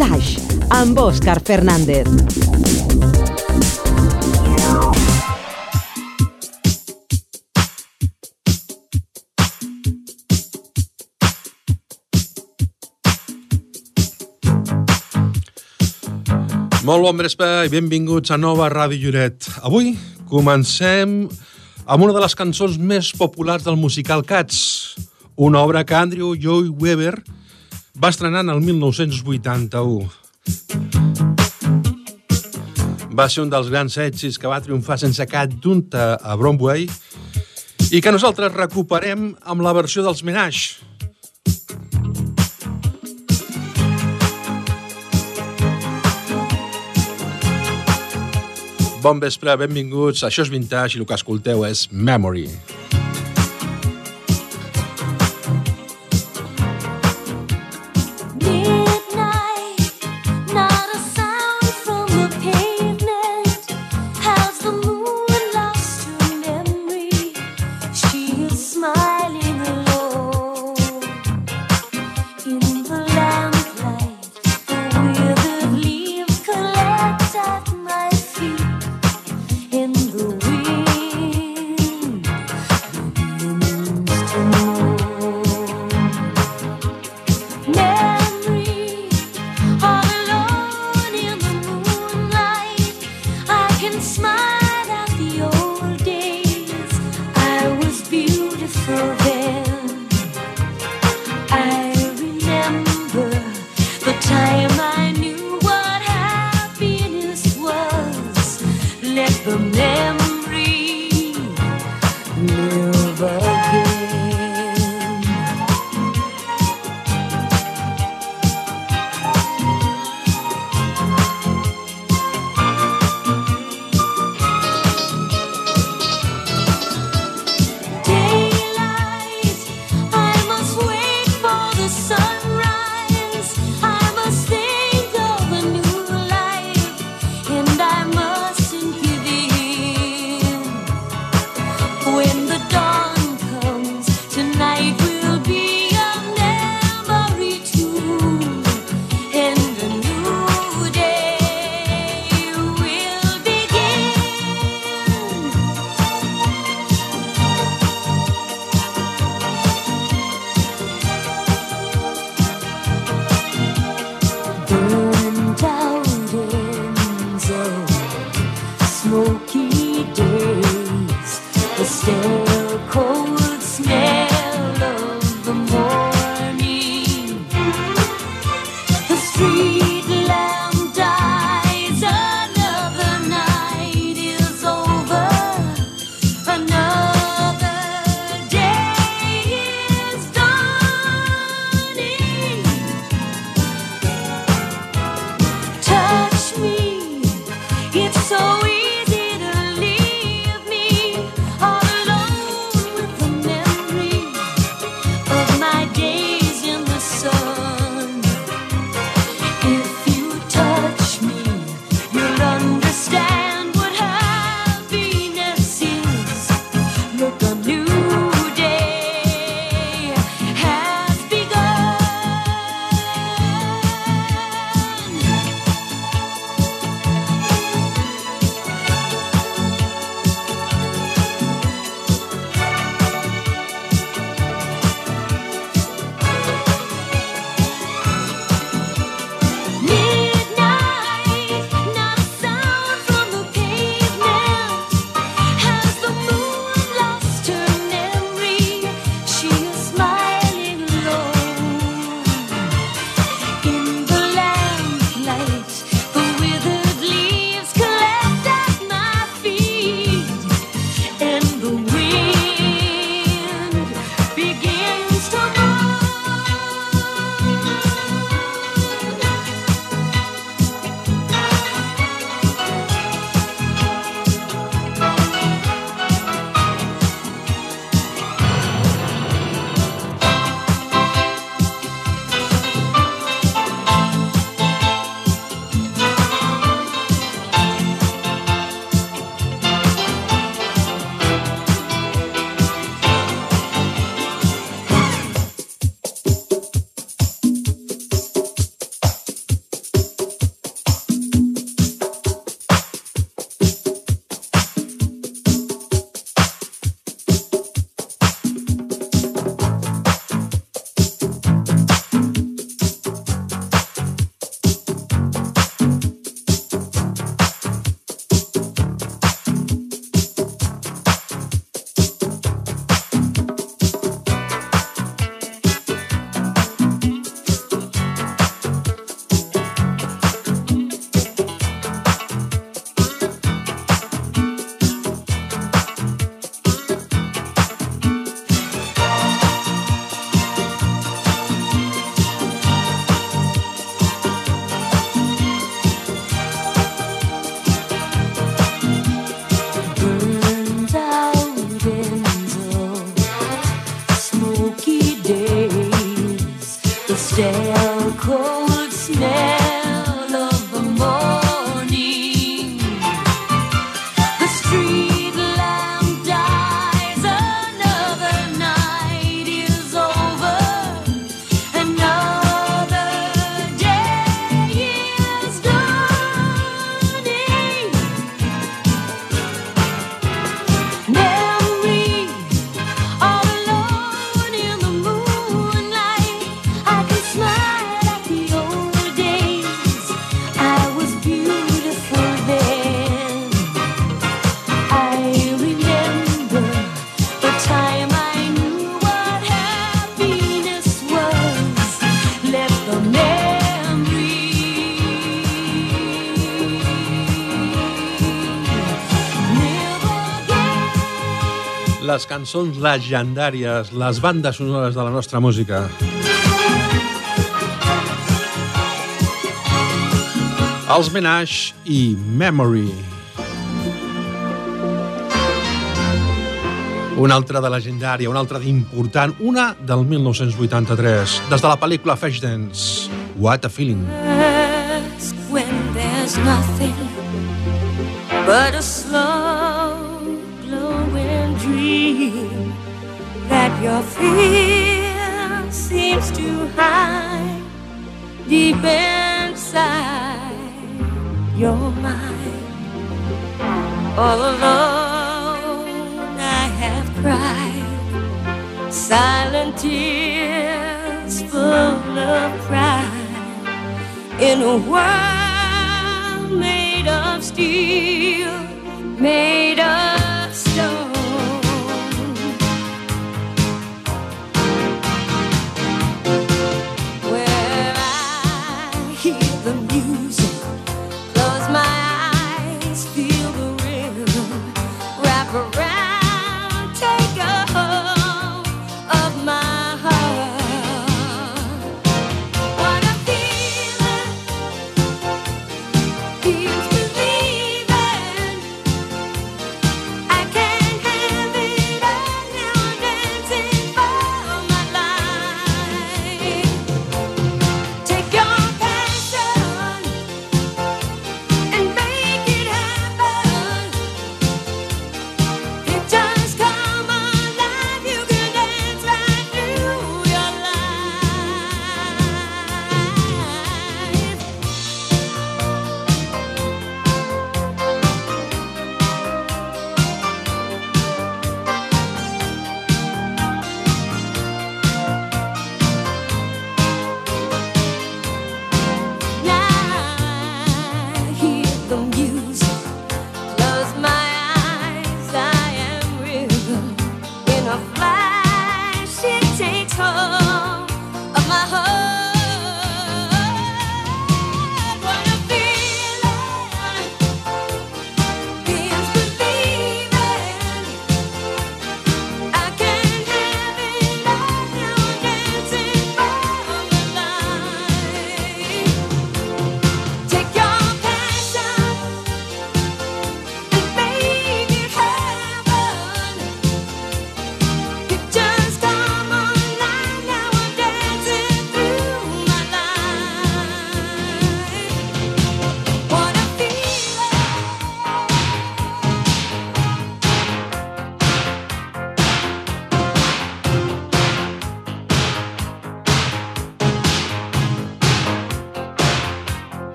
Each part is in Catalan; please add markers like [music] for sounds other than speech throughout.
Vintage, amb Òscar Fernández. Molt bon vespre i benvinguts a Nova Ràdio Lloret. Avui comencem amb una de les cançons més populars del musical Cats, una obra que Andrew Joy Weber va estrenar en el 1981. Va ser un dels grans èxits que va triomfar sense cap junta a Broadway i que nosaltres recuperem amb la versió dels Menage. Bon vespre, benvinguts. Això és Vintage i el que escolteu és Memory. cançons legendàries, les bandes sonores de la nostra música. Els Menage i Memory. Una altra de legendària, una altra d'important, una del 1983, des de la pel·lícula Flashdance, What a Feeling. When there's nothing but a slow Your fear seems to hide deep inside your mind. All alone, I have cried silent tears full of pride in a world made of steel, made of.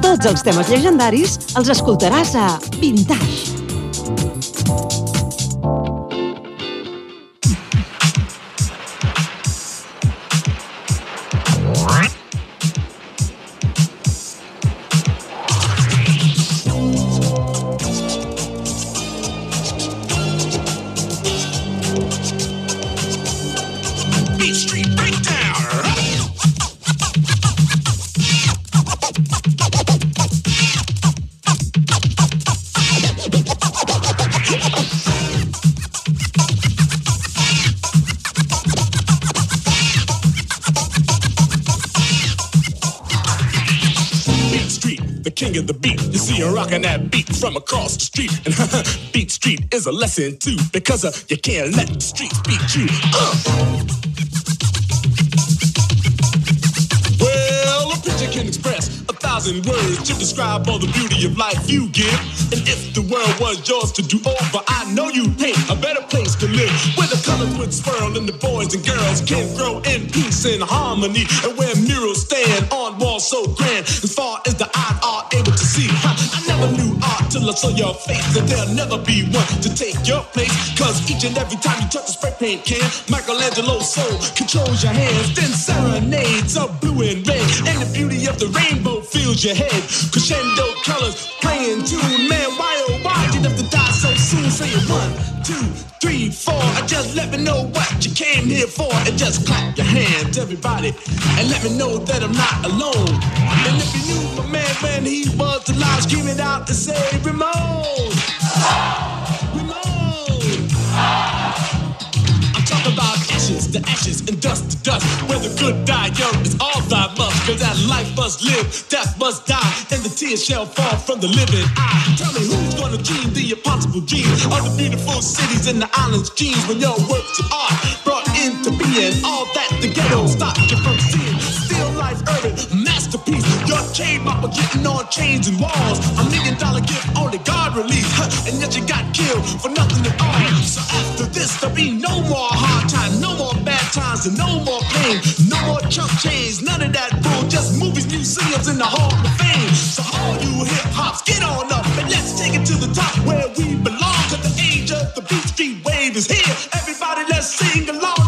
Tots els temes llegendaris els escoltaràs a Vintage. And that beat from across the street. And [laughs] Beat Street is a lesson too, because uh, you can't let the streets beat you. Uh. Well, a picture can express a thousand words to describe all the beauty of life you give. And if the world was yours to do over, I know you'd paint a better place to live. Where the colors would swirl and the boys and girls can grow in peace and harmony. And where murals stand on walls so grand, as far as the I saw your face. And there'll never be one to take your place. Cause each and every time you touch a spray paint can, Michelangelo's soul controls your hands. Then serenades of blue and red. And the beauty of the rainbow fills your head. Crescendo colors playing tune. Man, why oh why did have to die? Say it one, two, three, four. And just let me know what you came here for. And just clap your hands, everybody. And let me know that I'm not alone. And if you knew my man when he was alive, screaming out to say, Ramon! Ashes ashes and dust to dust. Where the good die young is all thy must. Cause that life must live, death must die, and the tears shall fall from the living eye. Tell me who's gonna dream the impossible dream of the beautiful cities and the islands' dreams when your works of art brought into being all that the ghetto stopped you from seeing. Still life urban masterpiece. Your chain mopper getting on chains and walls. A million dollar gift only God released. Huh, and yet you got killed for nothing at all. So after this, there'll be no more hard times, no more bad times, and no more pain. No more chump chains, none of that bull. Just movies, museums, and the Hall of Fame. So all you hip hops, get on up and let's take it to the top where we belong. Cause the age of the beat street wave is here. Everybody, let's sing along.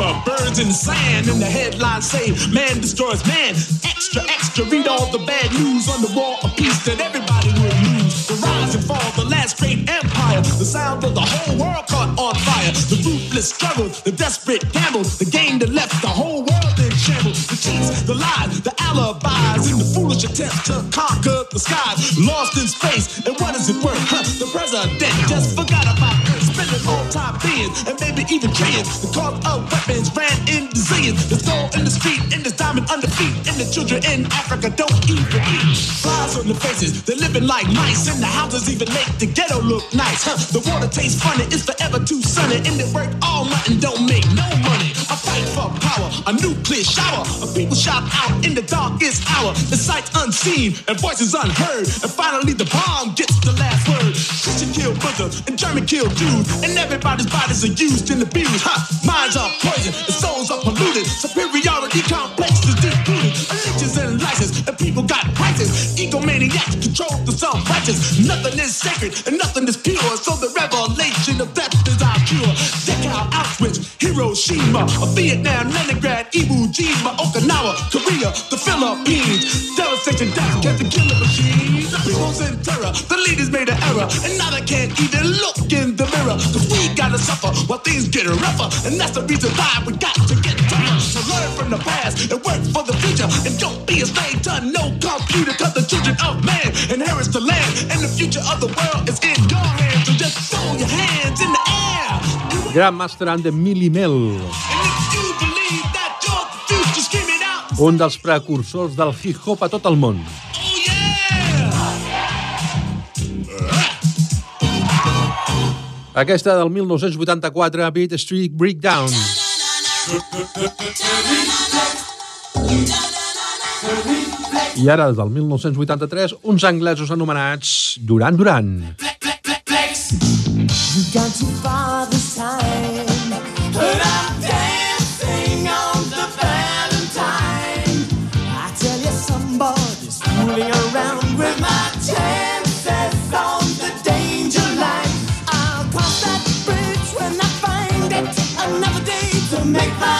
Newspaper burns in the sand, and the headlines say, Man destroys man. Extra, extra, read all the bad news on the wall, of peace that everybody will lose. The rise and fall, of the last great empire, the sound of the whole world caught on fire. The ruthless struggle, the desperate gamble, the game that left the whole world in shambles. The cheats, the lies, the alibis, and the foolish attempt to conquer the skies. Lost in space, and what is it worth? Huh, the president just forgot about all time being, and maybe even trillions. The cost of weapons ran in the zillions. There's gold in the street, and the diamond under feet, and the children in Africa don't even eat. Flies on the faces, they're living like mice, and the houses even make the ghetto look nice. Huh, the water tastes funny, it's forever too sunny, and they work all night and don't make no money. A fight for power, a nuclear shower, of people shot out in the darkest hour. The sights unseen and voices unheard, and finally the bomb gets the last word. Christian killed brothers and German killed Jews, and everybody's bodies are used and abused. Huh, minds are poisoned, and souls are polluted. Superiority complexes deep-rooted, allegiance and license, and people got prices. Egomaniacs control the self-righteous. Nothing is sacred and nothing is pure, so the revelation of death is our cure. Dachau, Auschwitz, Hiroshima, Vietnam, Leningrad, Iwo Jima, Okinawa, Korea, the Philippines. Devastation, death, get the killer machine. The people's in terror, the leaders made an error, and now they can't even look in the mirror. Cause we gotta suffer while things get rougher, and that's the reason why we got to get tougher. So learn from the past and work for the future, and don't be a slave to no computer, cause the children of man inherits the land, and the future of the world is in your hands. So just throw your hands in the air. Grandmaster and the Millie Mel, And if you believe that you're the future, scream it out. un dels precursors del hip-hop a tot el món. Aquesta del 1984, Beat Street Breakdown. I ara, del 1983, uns anglesos anomenats Duran Duran. Too far make fun.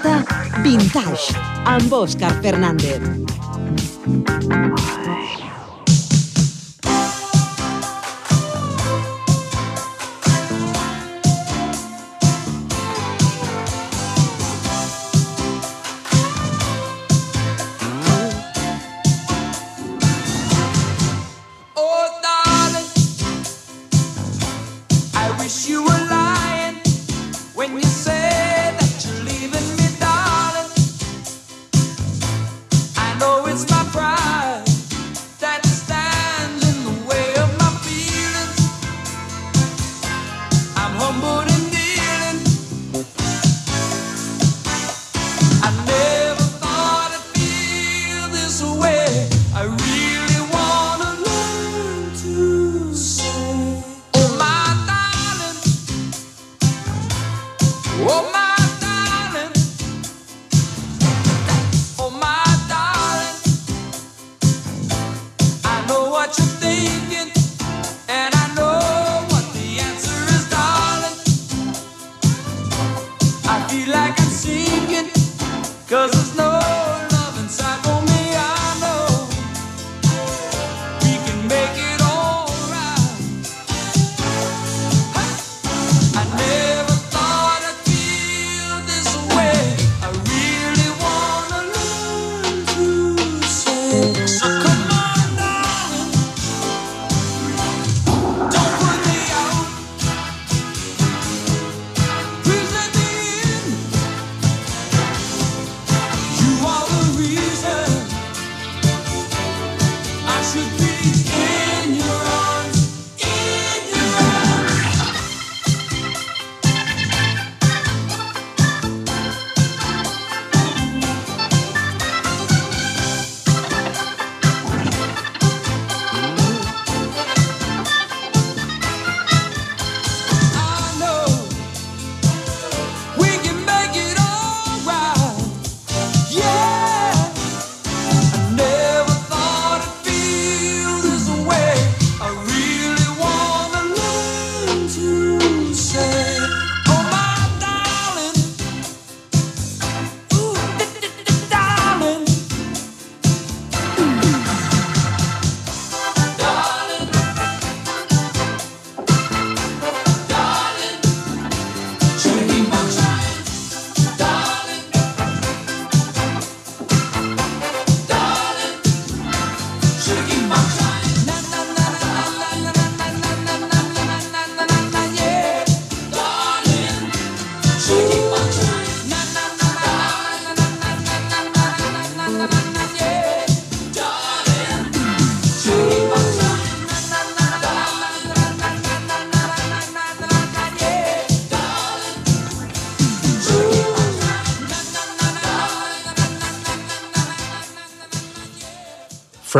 Escolta Vintage amb Òscar Fernández.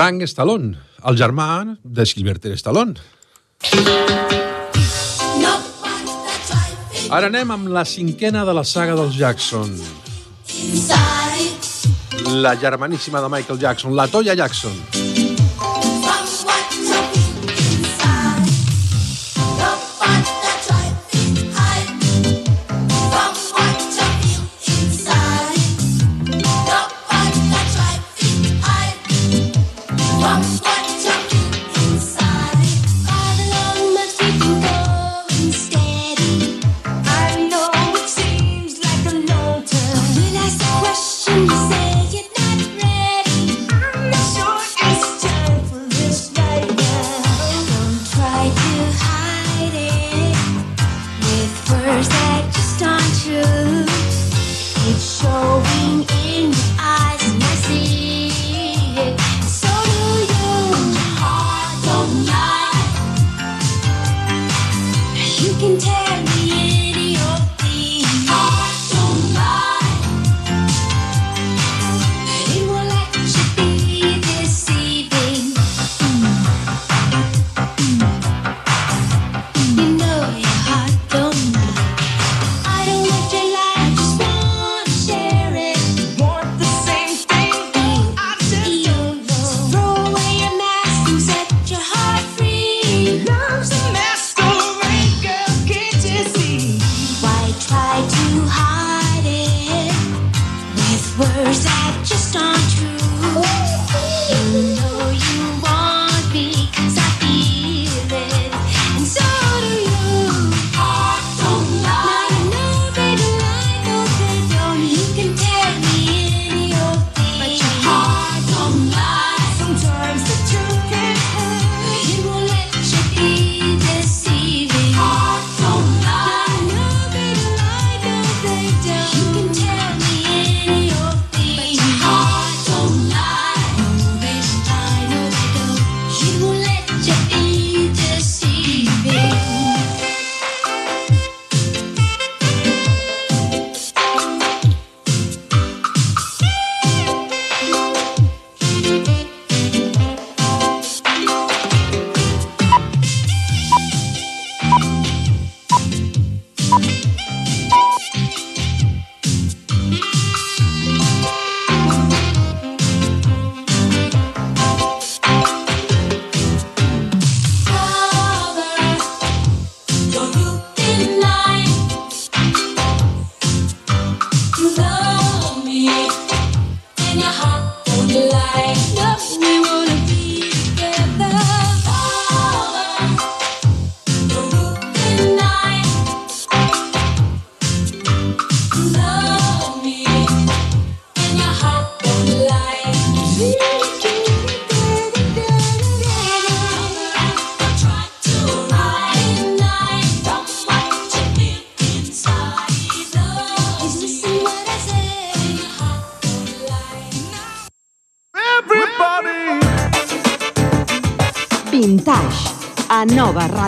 Frank Stallone, el germà de Sylvester Stallone. Ara anem amb la cinquena de la saga dels Jackson. La germaníssima de Michael Jackson, la Toya Jackson.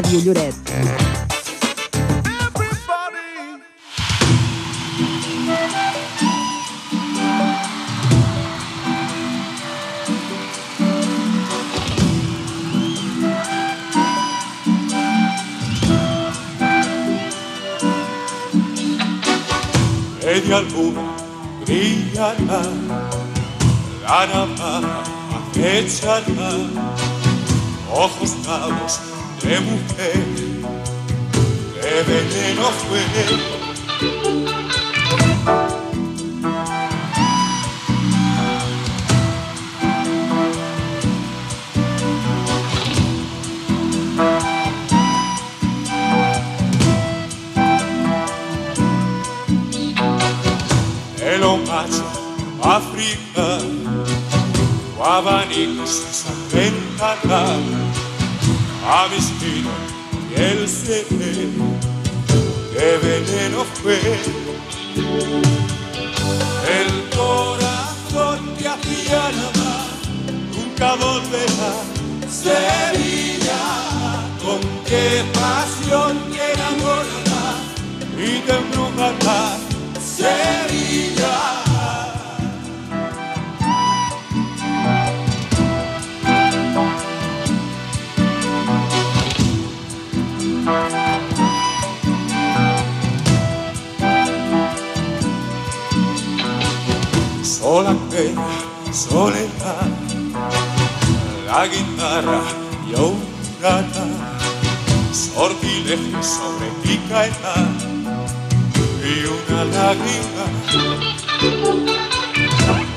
Radio Lloret.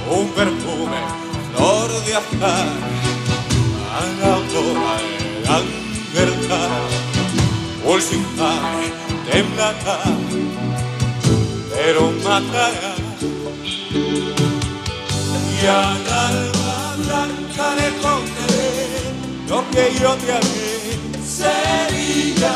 Un perfume, flor de azar, a la aurora la verdad, pulsitare temblará, pero matará. Y al alma blanca le contaré lo que yo te amé. Sevilla,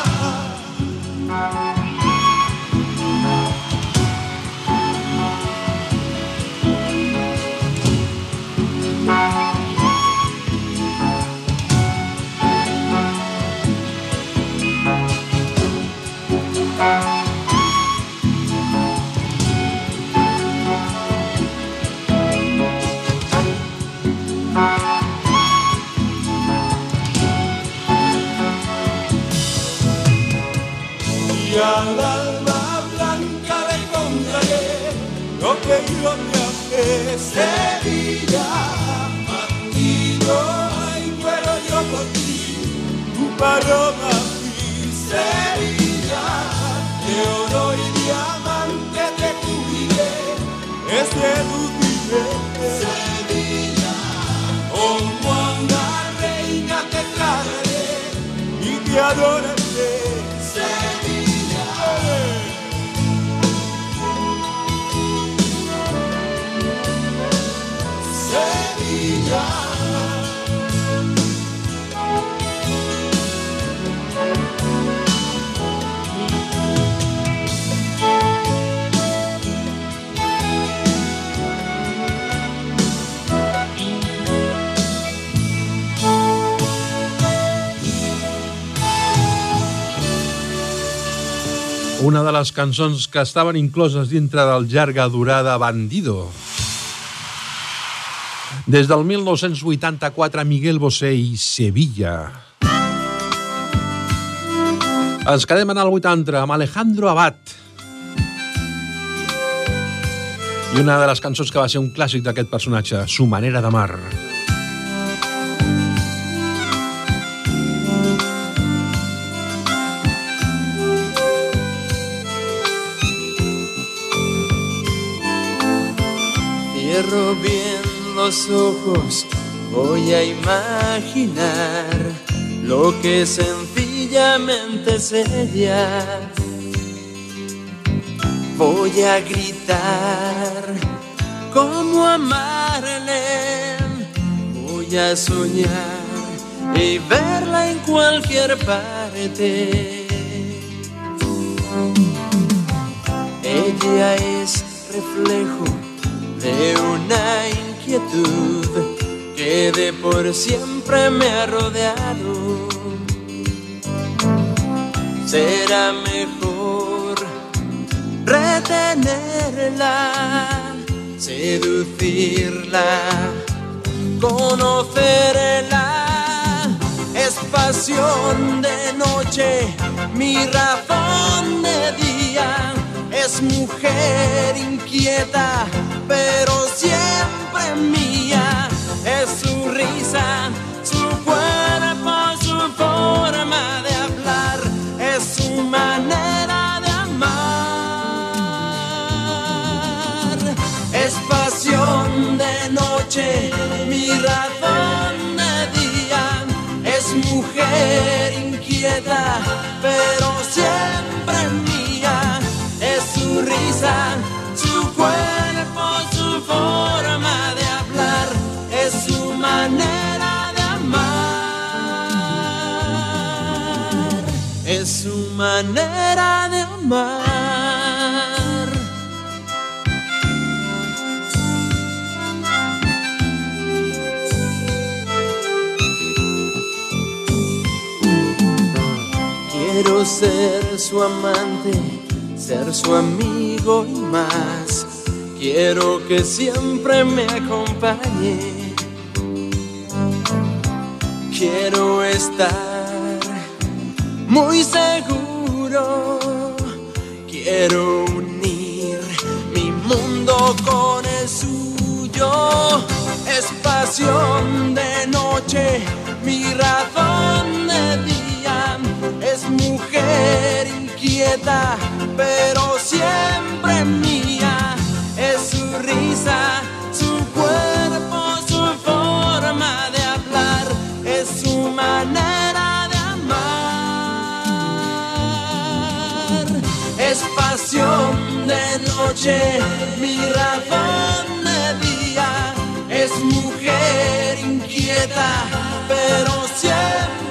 al alma blanca le contaré lo que yo te amé. Sevilla, bandido, ay, muero yo por ti, tu paloma fui. Sevilla, de oro y diamante te cubriré, es seduciré. Sevilla, como a una reina te trataré y te adoraré. Una de les cançons que estaven incloses dintre del llarga durada Bandido. Des del 1984, Miguel Bosé i Sevilla. Ens quedem en el 80 amb Alejandro Abad. I una de les cançons que va ser un clàssic d'aquest personatge, Su manera d'amar. Cierro los ojos, voy a imaginar lo que sencillamente es ella. Voy a gritar cómo amarle. Voy a soñar y verla en cualquier parte. Ella es reflejo de una inquietud que de por siempre me ha rodeado. Será mejor retenerla, seducirla, conocerla. Es pasión de noche, mi razón de día. Es mujer inquieta, pero siempre Es su risa, su cuerpo, su forma de hablar. Es su manera de amar. Es pasión de noche, mi razón de día. Es mujer inquieta, pero siempre mía. Es su risa, su cuerpo, su forma manera de amar. Quiero ser su amante, ser su amigo y más. Quiero que siempre me acompañe. Quiero estar muy seguro. Quiero unir mi mundo con el suyo. Es pasión de noche, mi razón de día. Es mujer inquieta, pero siempre mía. Es su risa, noche, mi razón de día. Es mujer inquieta, pero siempre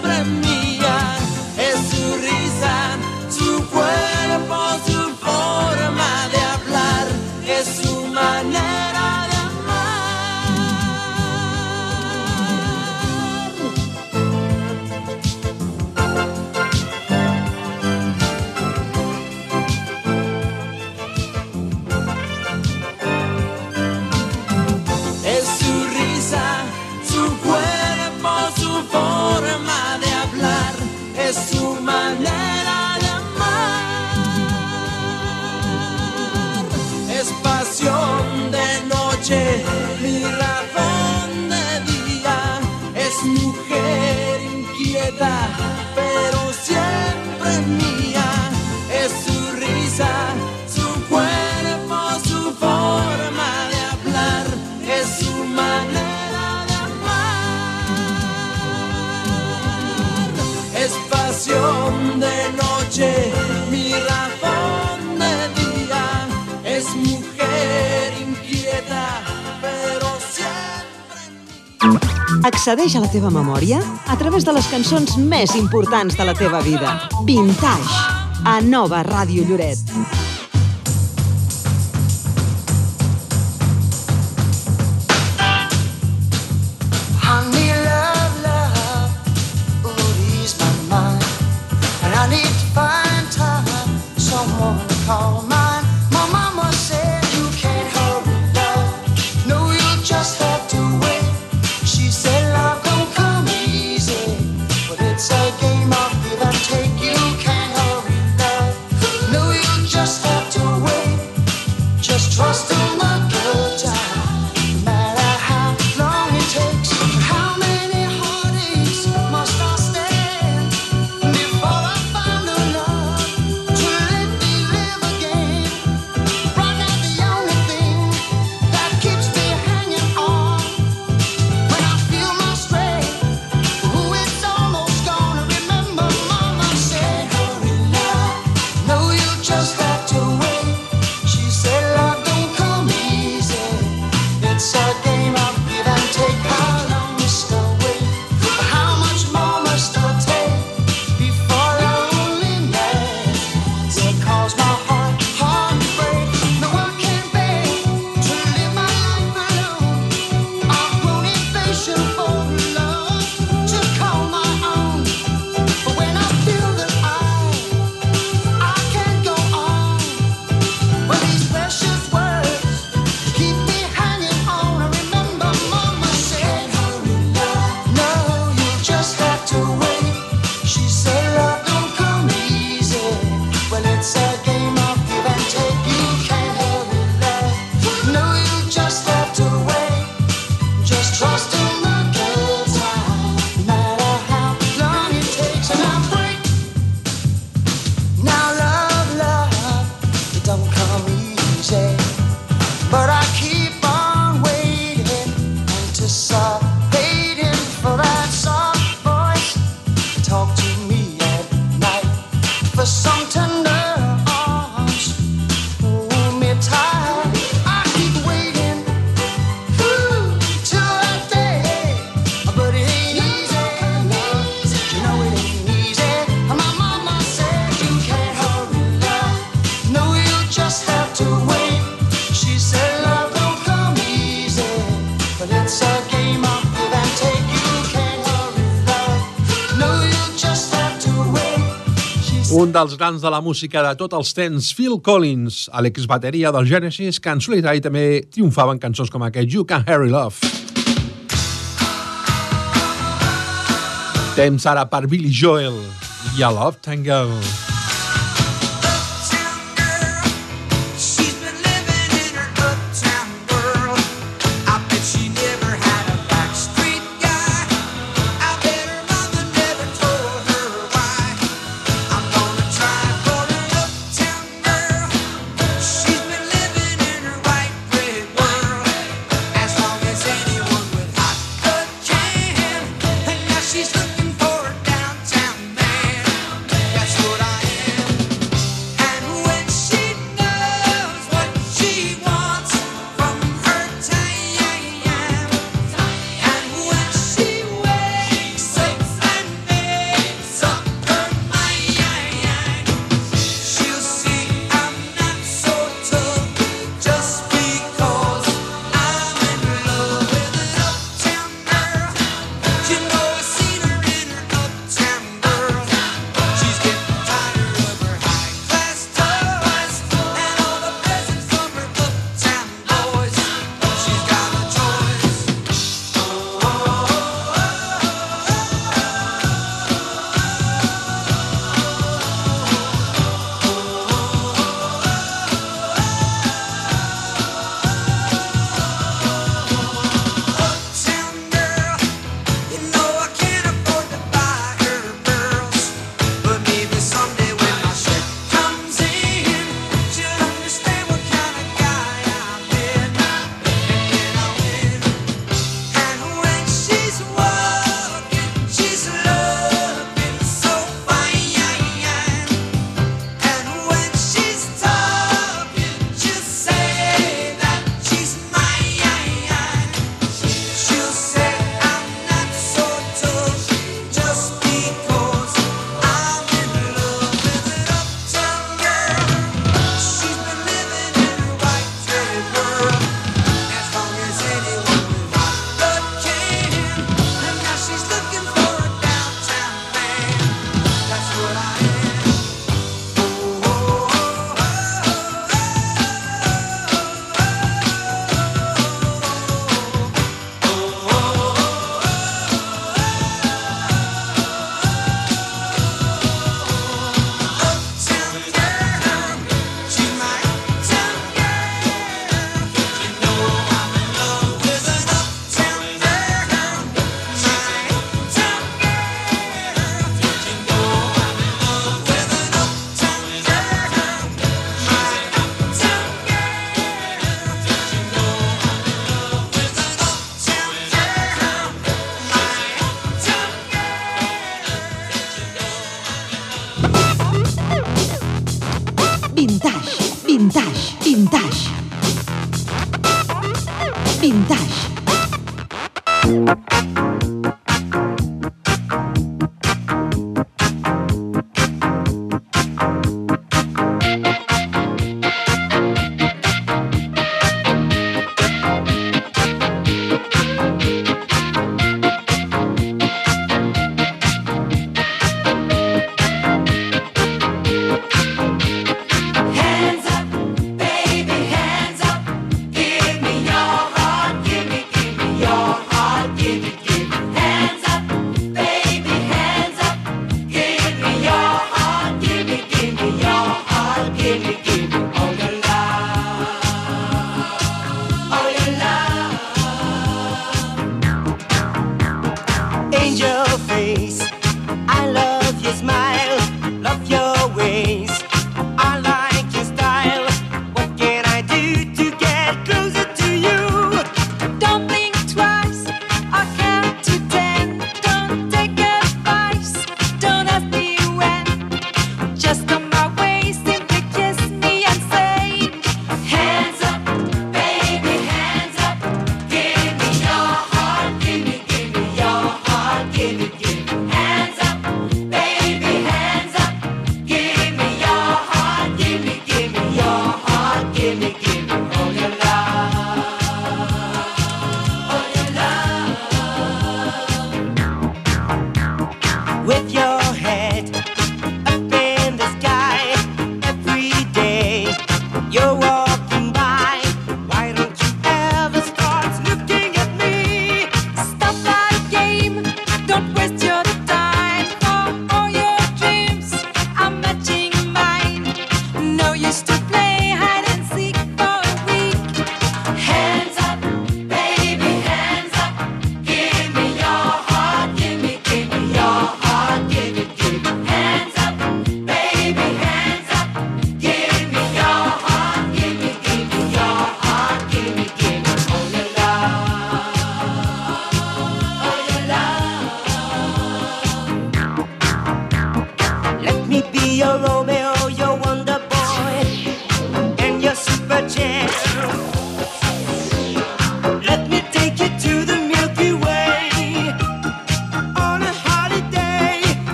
Accedeix a la teva memòria a través de les cançons més importants de la teva vida. Vintage, a Nova Ràdio Lloret. Un dels grans de la música de tots els temps, Phil Collins, a l'exbateria del Genesis, que en solitari també triomfaven cançons com aquest You Can Harry Love. Temps ara per Billy Joel i a Love Tangle. Love Tango. angel.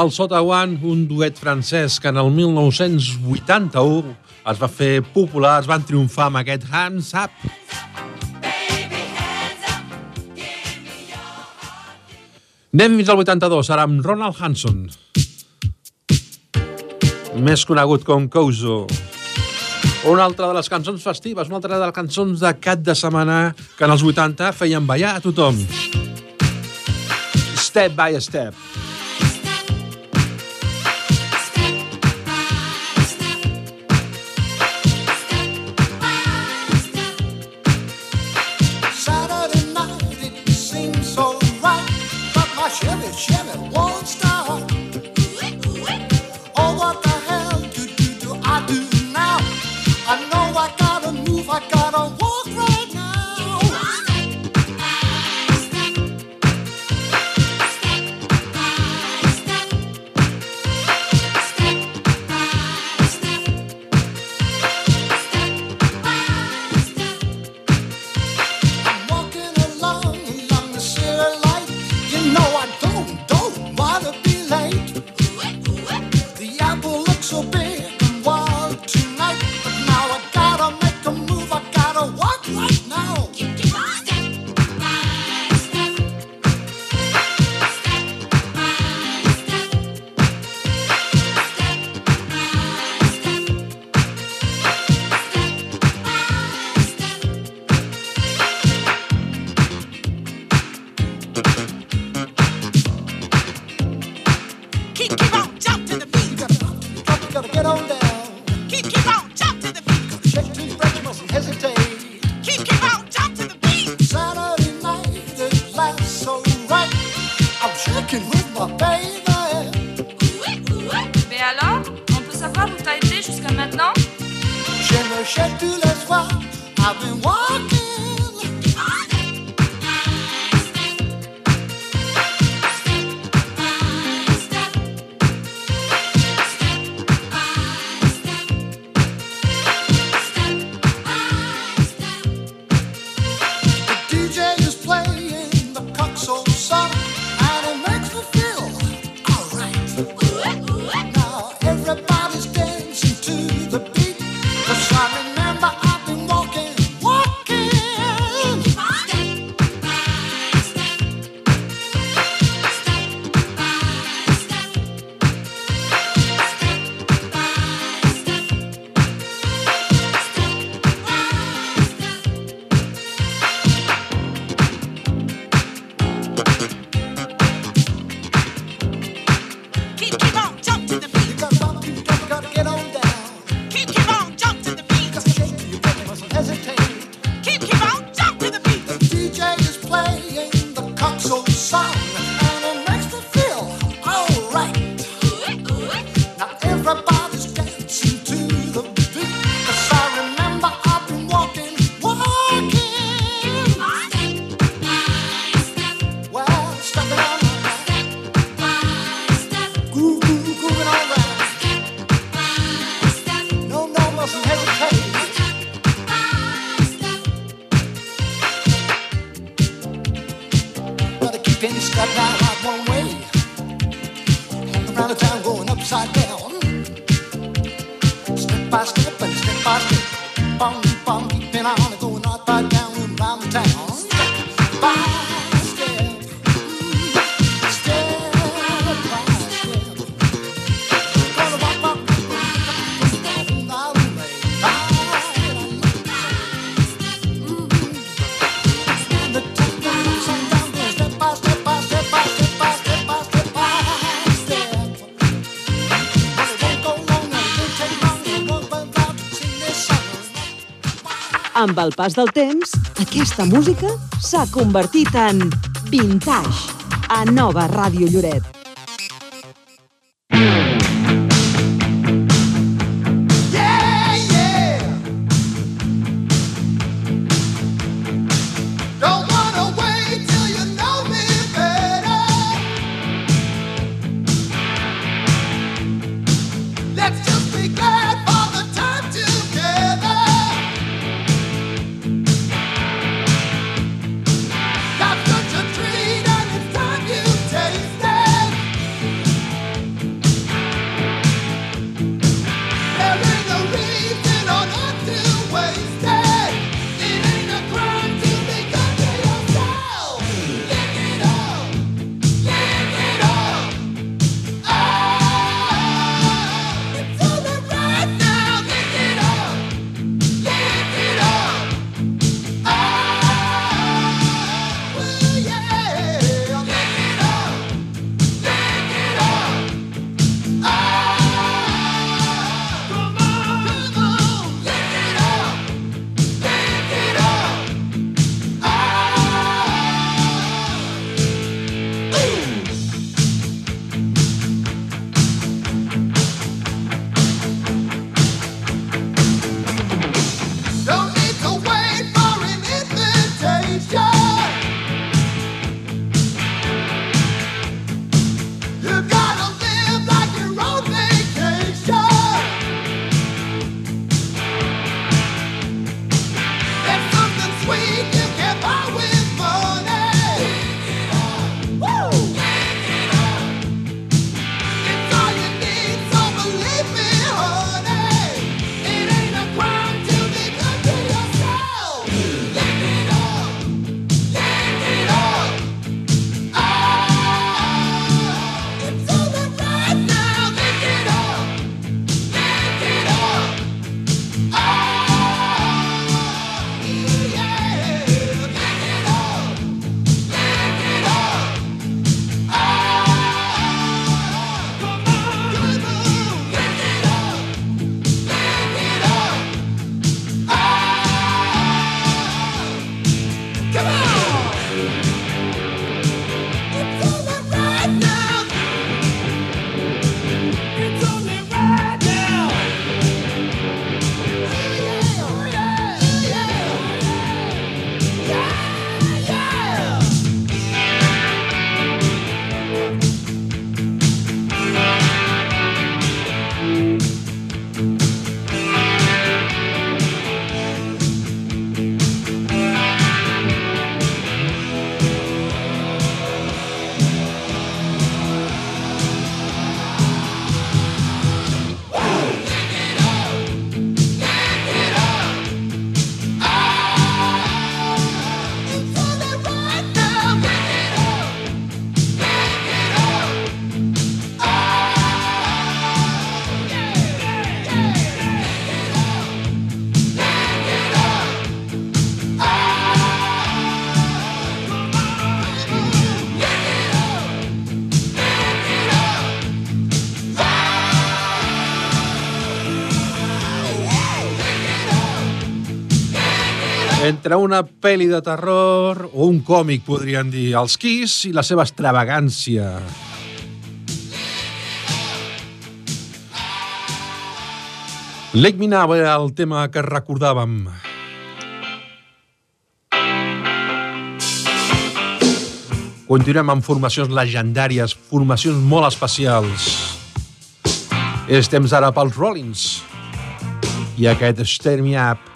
El Sota One, un duet francès que en el 1981 es va fer popular, es van triomfar amb aquest Hands Up. Anem fins al 82, ara amb Ronald Hanson. Més conegut com Couso. Una altra de les cançons festives, una altra de les cançons de cap de setmana que en els 80 feien ballar a tothom. Step by Step. I fly like one way. Around the town going upside down. Amb el pas del temps, aquesta música s'ha convertit en vintage a Nova Ràdio Lloret. Entre una pel·li de terror o un còmic, podrien dir, els Kiss i la seva extravagància. Lake Minava era el tema que recordàvem. Continuem amb formacions legendàries, formacions molt especials. És temps ara pels Rollins. I aquest Stir Me Up.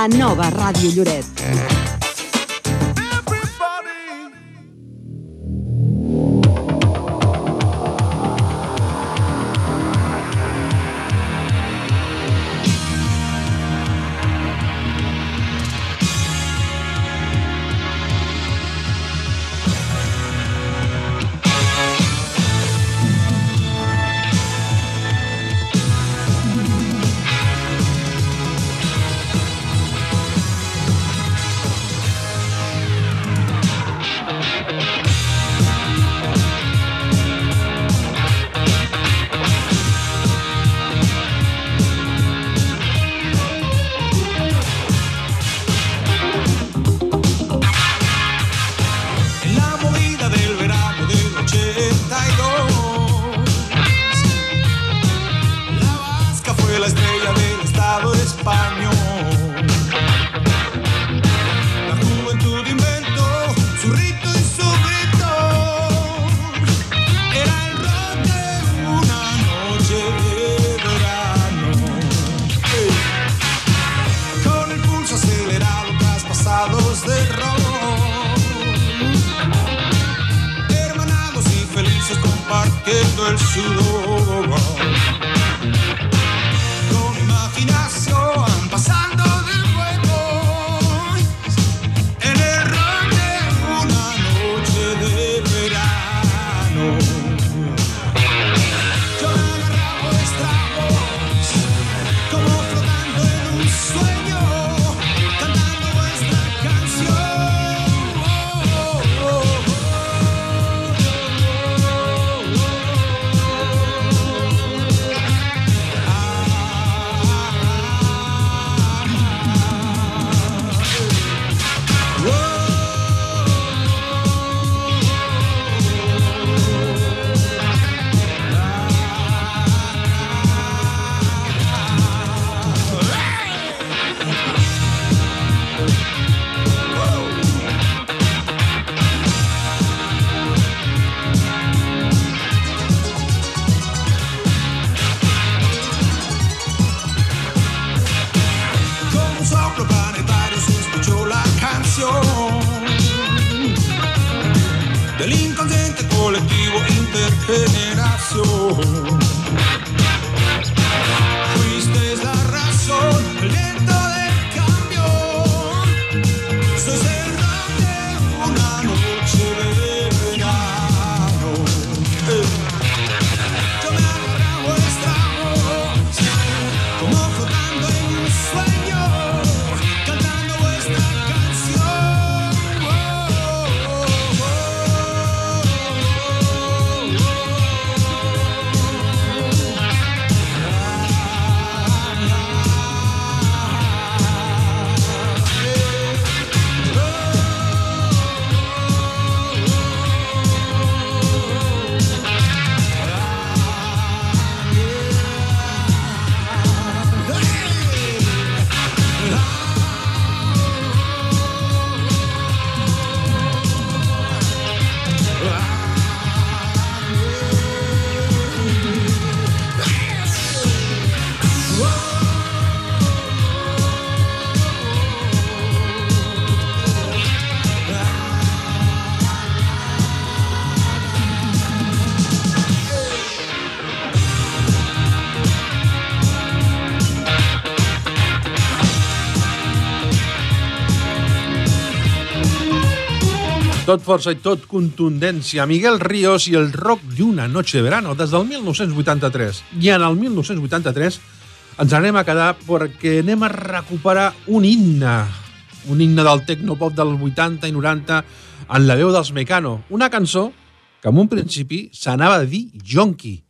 A Nova Ràdio Lloret. coração. Tot força i tot contundència. Miguel Ríos i el rock d'una noche de verano, des del 1983. I en el 1983 ens anem a quedar perquè anem a recuperar un himne, un himne del tecnopop dels 80 i 90 en la veu dels Mecano. Una cançó que en un principi s'anava a dir Jonqui,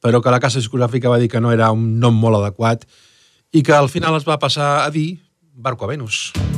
però que la casa discogràfica va dir que no era un nom molt adequat i que al final es va passar a dir Barco a Venus. Dices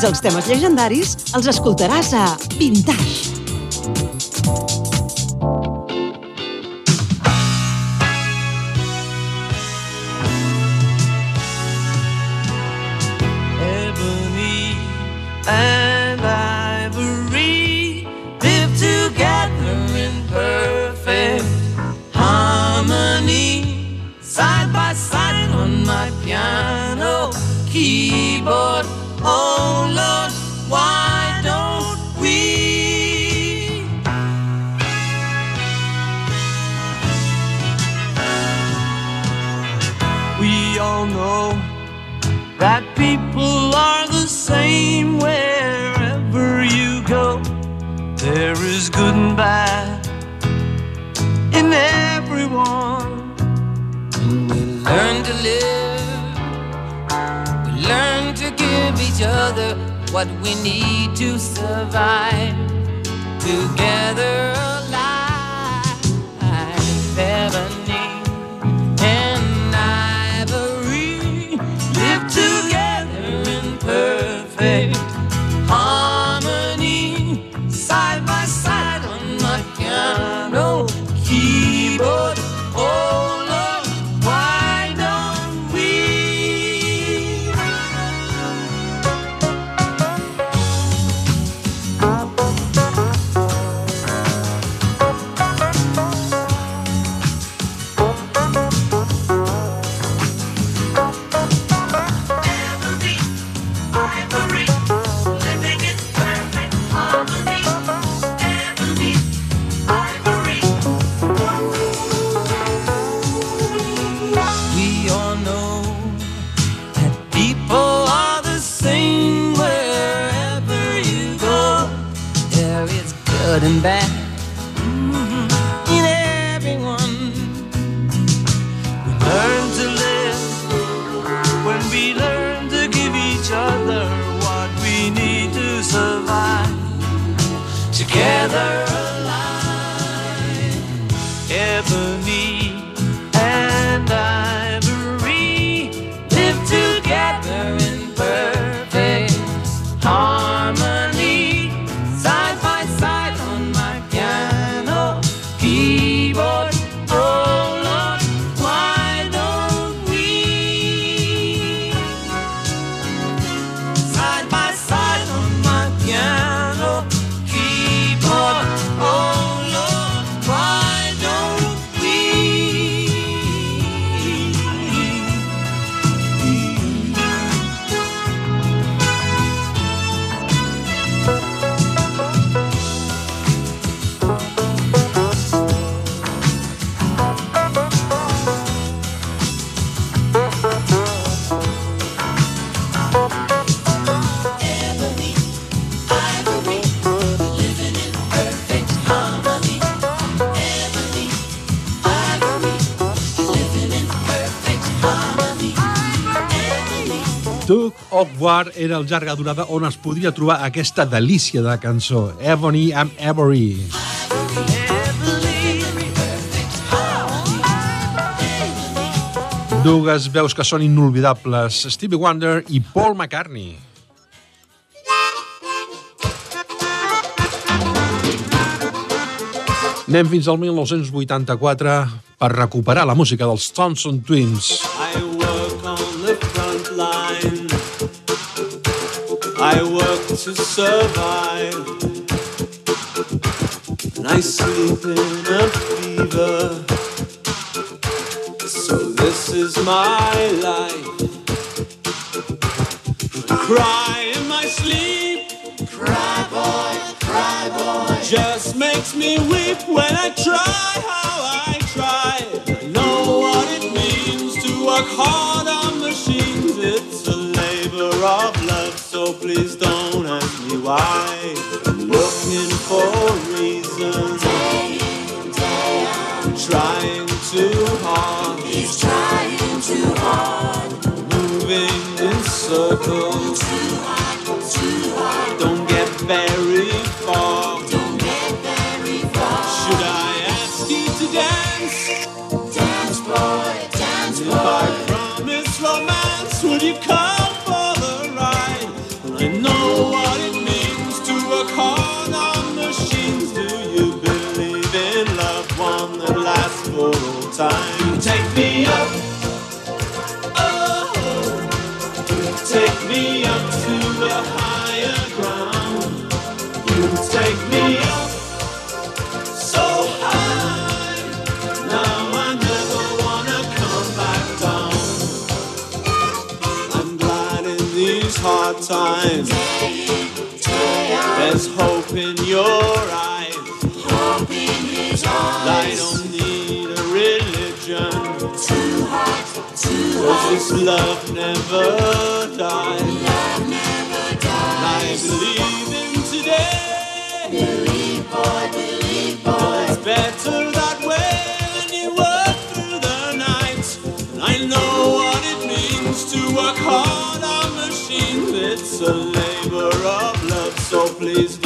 Tots els temes llegendaris els escoltaràs a Vintage. War era el llarga durada on es podria trobar aquesta delícia de cançó, Ebony and Ivory. Dues veus que són inolvidables, Stevie Wonder i Paul McCartney. Anem fins al 1984 per recuperar la música dels Thompson Twins. I I work to survive. And I sleep in a fever. So this is my life. I cry in my sleep. Cry boy, cry boy. Just makes me weep when I try how please don't ask me why. I'm looking for reasons. Trying too hard. He's trying too hard. Moving in circles. Don't get very time. There's hope in your eyes. Hope in his eyes. I don't need a religion. Cause this love never dies. please.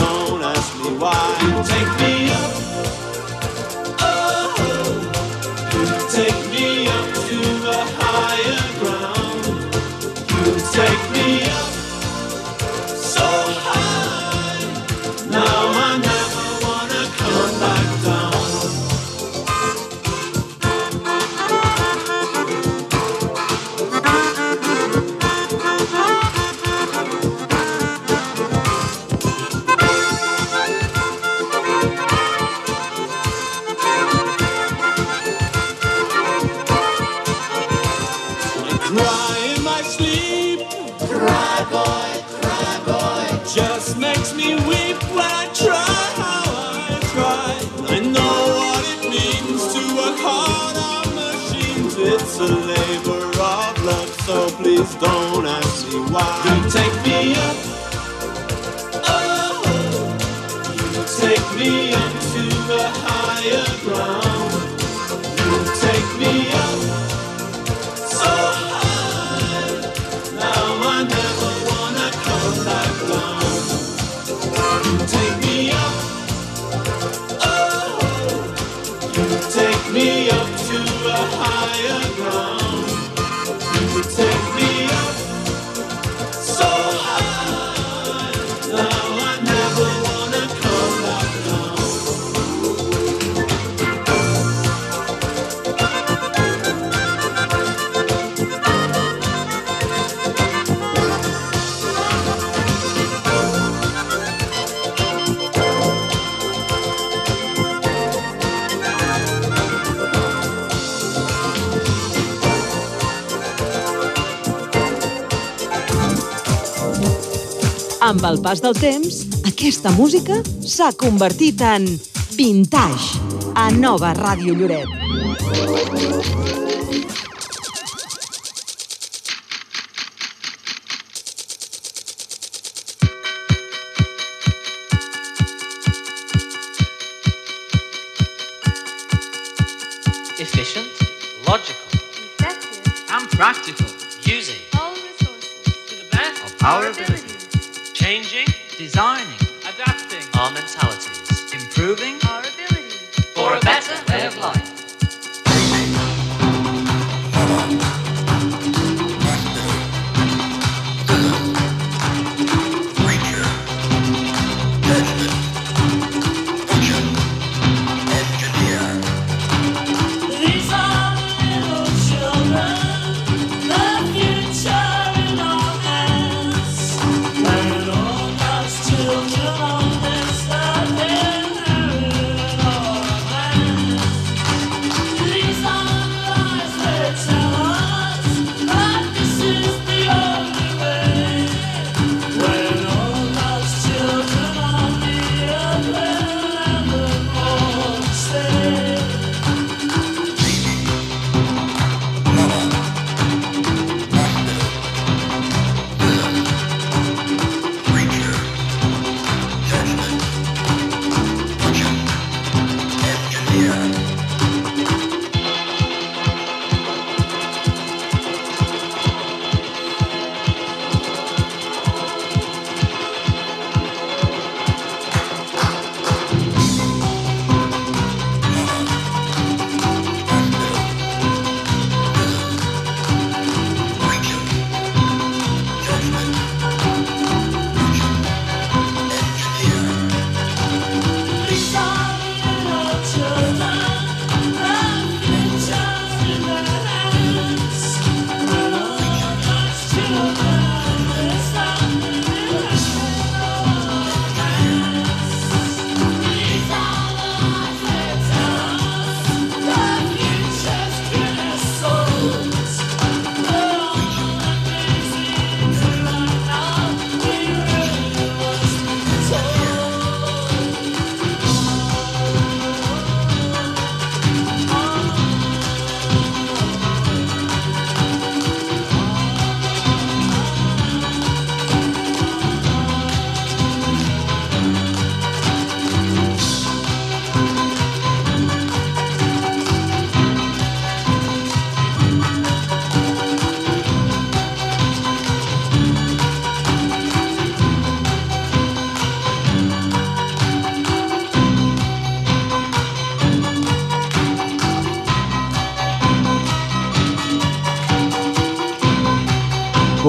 Amb el pas del temps, aquesta música s'ha convertit en vintage a Nova Ràdio Lloret.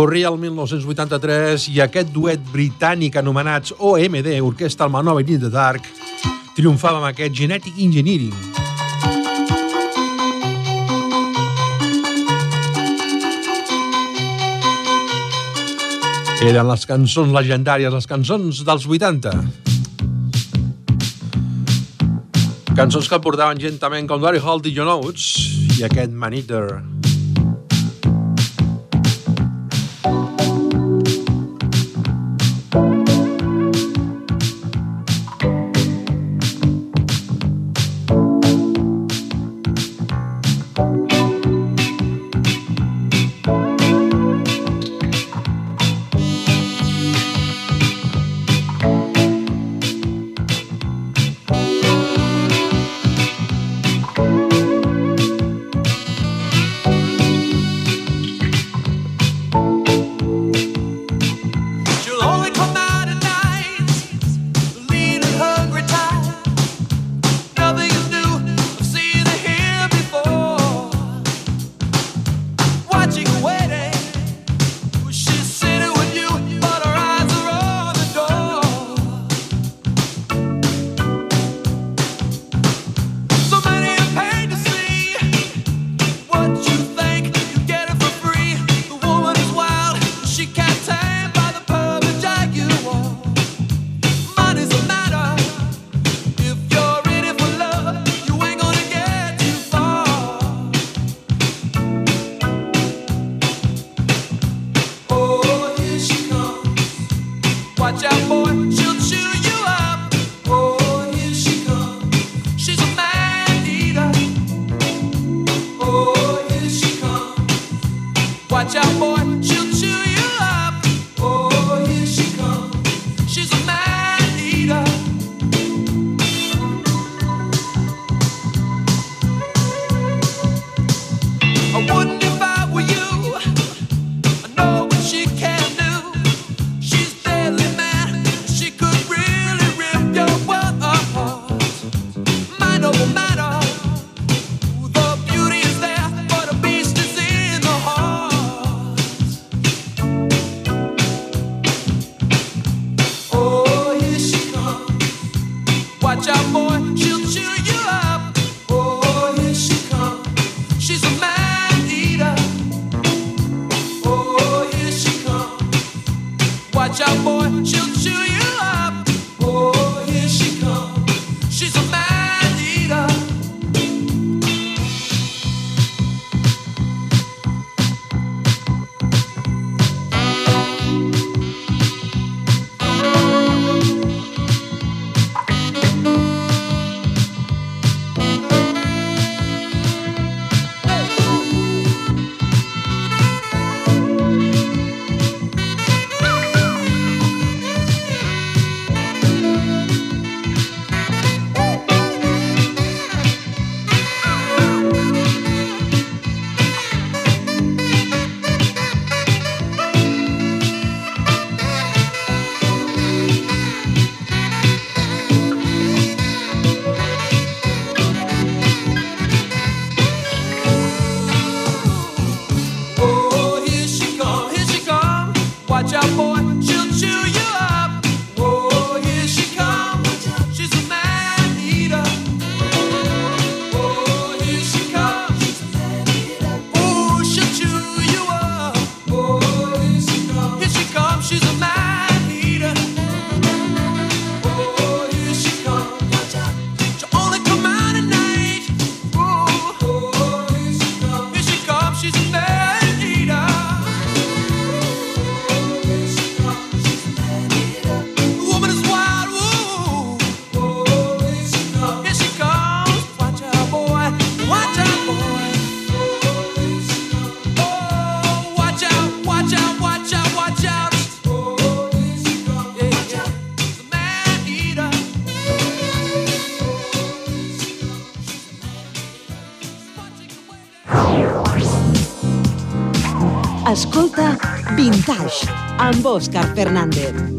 Corria el 1983 i aquest duet britànic anomenats OMD, Orquestra Almanova i the Dark, triomfava amb aquest Genetic Engineering. Eren les cançons legendàries, les cançons dels 80. Cançons que portaven gent també com Larry Holt i John Oates i aquest Man Eater. Escolta Vintage amb Òscar Fernández.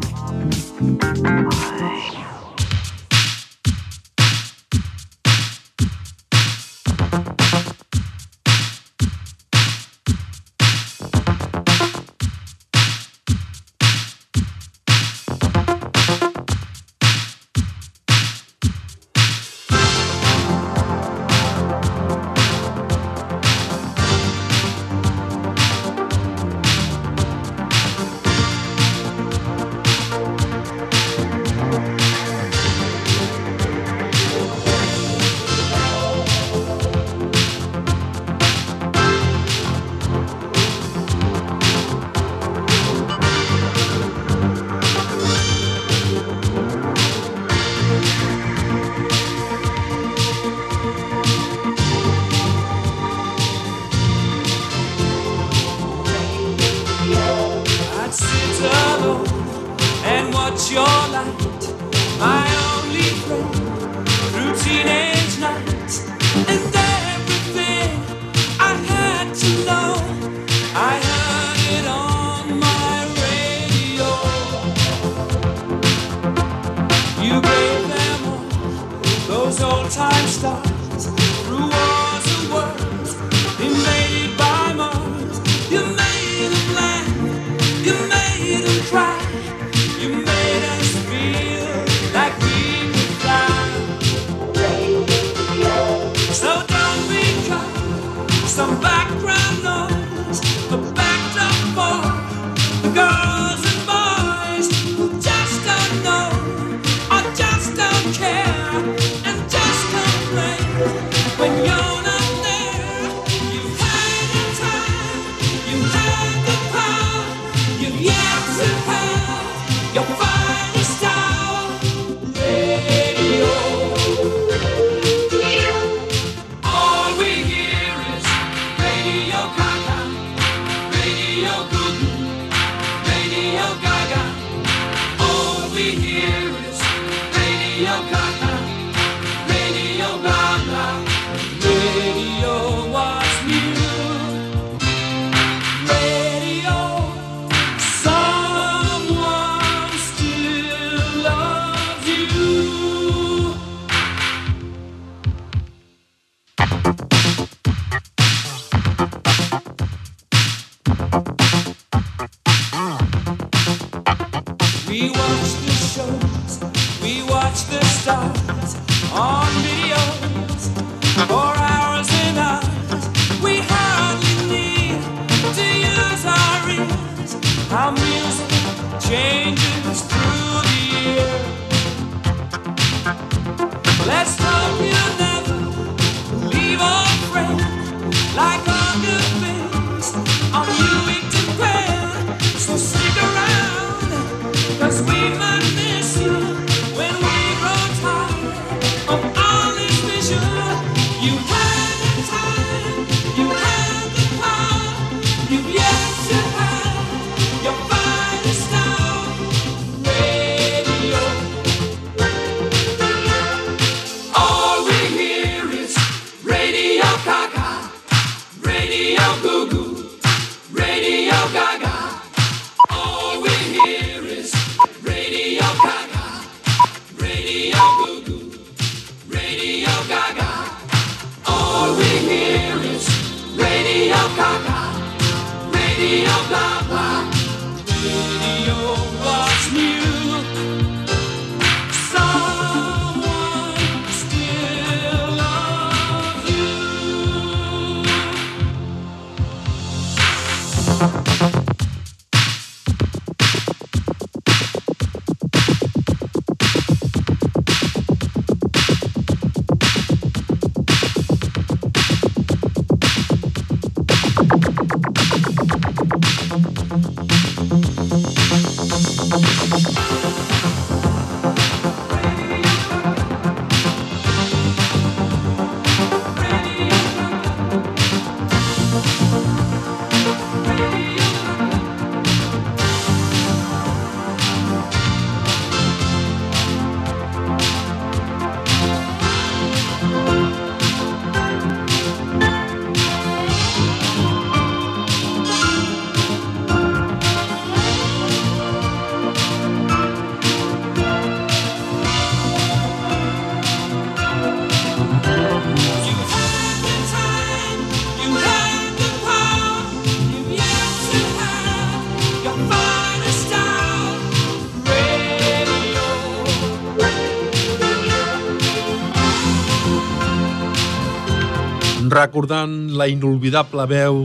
recordant la inolvidable veu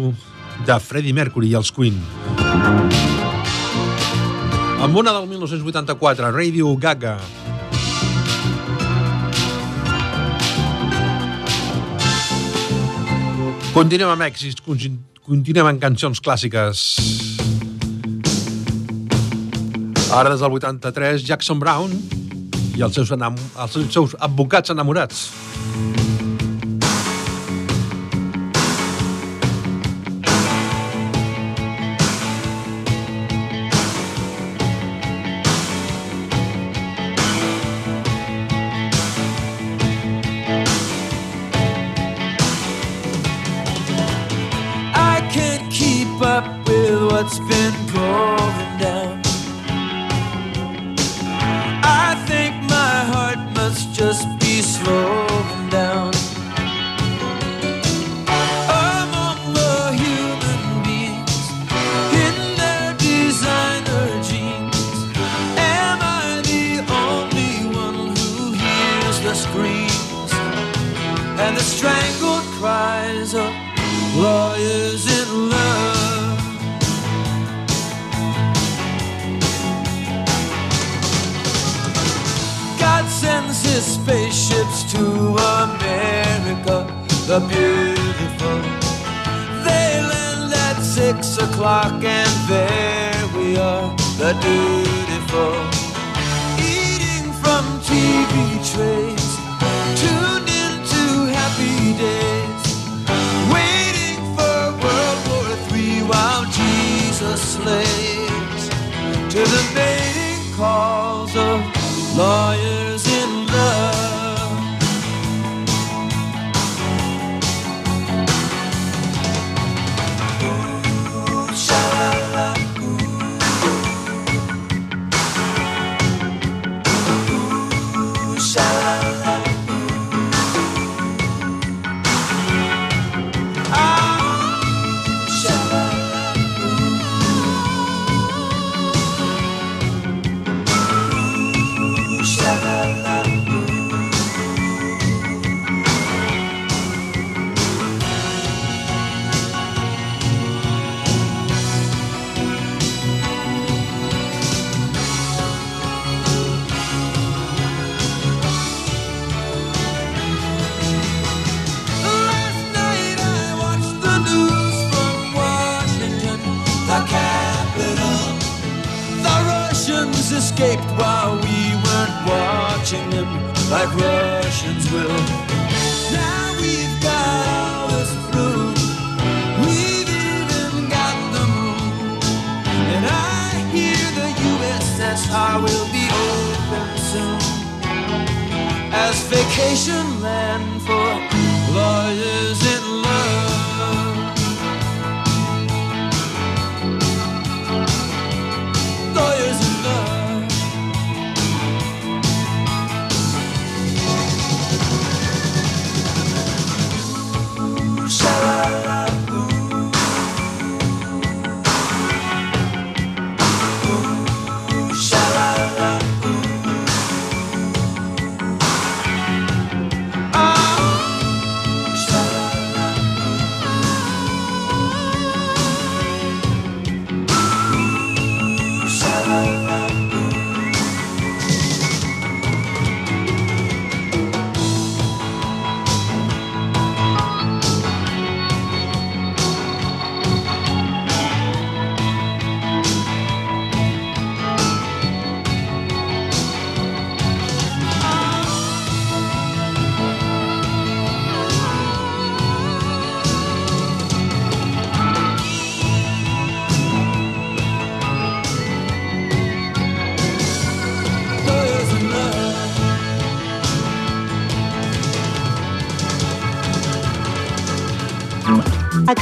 de Freddie Mercury i els Queen. Amb una del 1984, Radio Gaga, Continuem amb èxits, continuem amb cançons clàssiques. Ara des del 83, Jackson Brown i els seus, els seus advocats enamorats. Ocean land.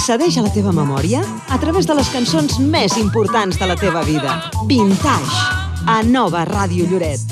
accedeix a la teva memòria a través de les cançons més importants de la teva vida. Vintage, a Nova Ràdio Lloret.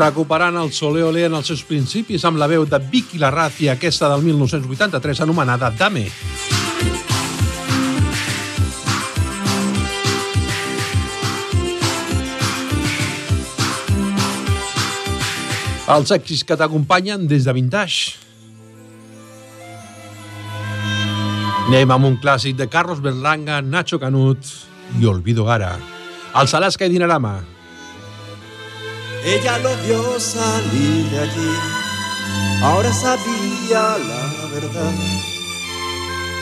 Recuperant el Solé Olé en els seus principis amb la veu de Vicky Larraz i aquesta del 1983 anomenada Dame. Els èxits que t'acompanyen des de Vintage. Anem amb un clàssic de Carlos Berlanga, Nacho Canut i Olvido Gara. Els Alaska i Dinarama. Ella lo vio salir de allí, ahora sabía la verdad.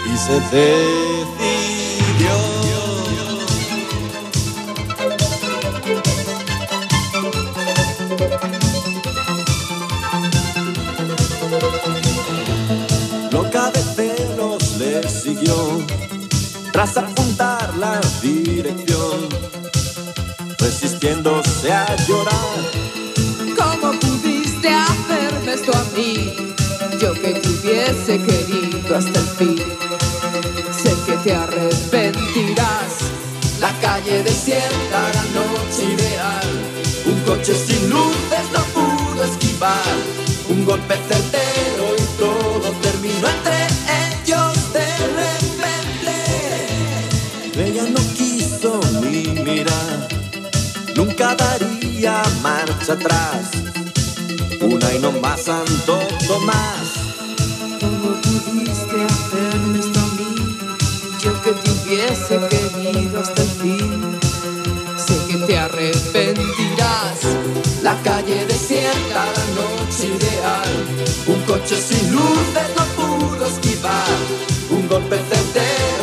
Y se decidió. Loca de celos le siguió, tras apuntar la dirección, resistiéndose a llorar. ¿Cómo pudiste hacerme esto a mí? Yo que te hubiese querido hasta el fin. Sé que te arrepentirás. La calle desierta, la noche ideal. Un coche sin luces no pudo esquivar. Un golpe certero y todo terminó entre ellos Nunca daría marcha atrás. Una y no más Santo Tomás. ¿Cómo pudiste hacerme esto a mí? Yo que te hubiese querido hasta el fin. Sé que te arrepentirás. La calle desierta, la noche ideal. Un coche sin luces no pudo esquivar. Un golpe certero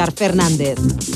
Oscar Fernández.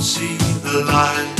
see the light.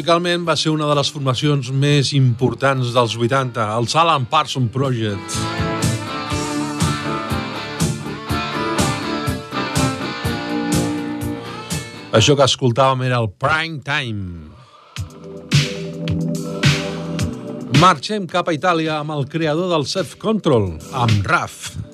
musicalment va ser una de les formacions més importants dels 80, el Alan Parson Project. Això que escoltàvem era el Prime Time. Marxem cap a Itàlia amb el creador del Self Control, amb Raf.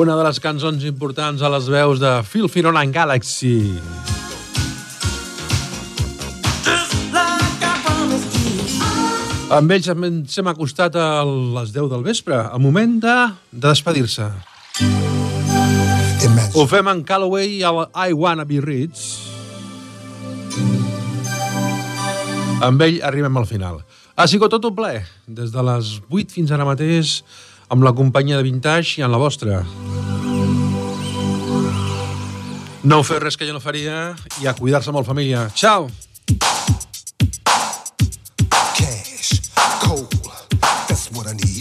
una de les cançons importants a les veus de Phil Firon and Galaxy. Amb ells ens hem acostat a les 10 del vespre, a moment de, de despedir-se. Ho fem en Callaway a I Wanna Be Rich. Amb ell arribem al final. Ha sigut tot un ple. Des de les 8 fins ara mateix amb la companyia de Vintage i amb la vostra. No feu res que jo no faria i a cuidar-se molt, família. Ciao! Cash, cold, that's what I need.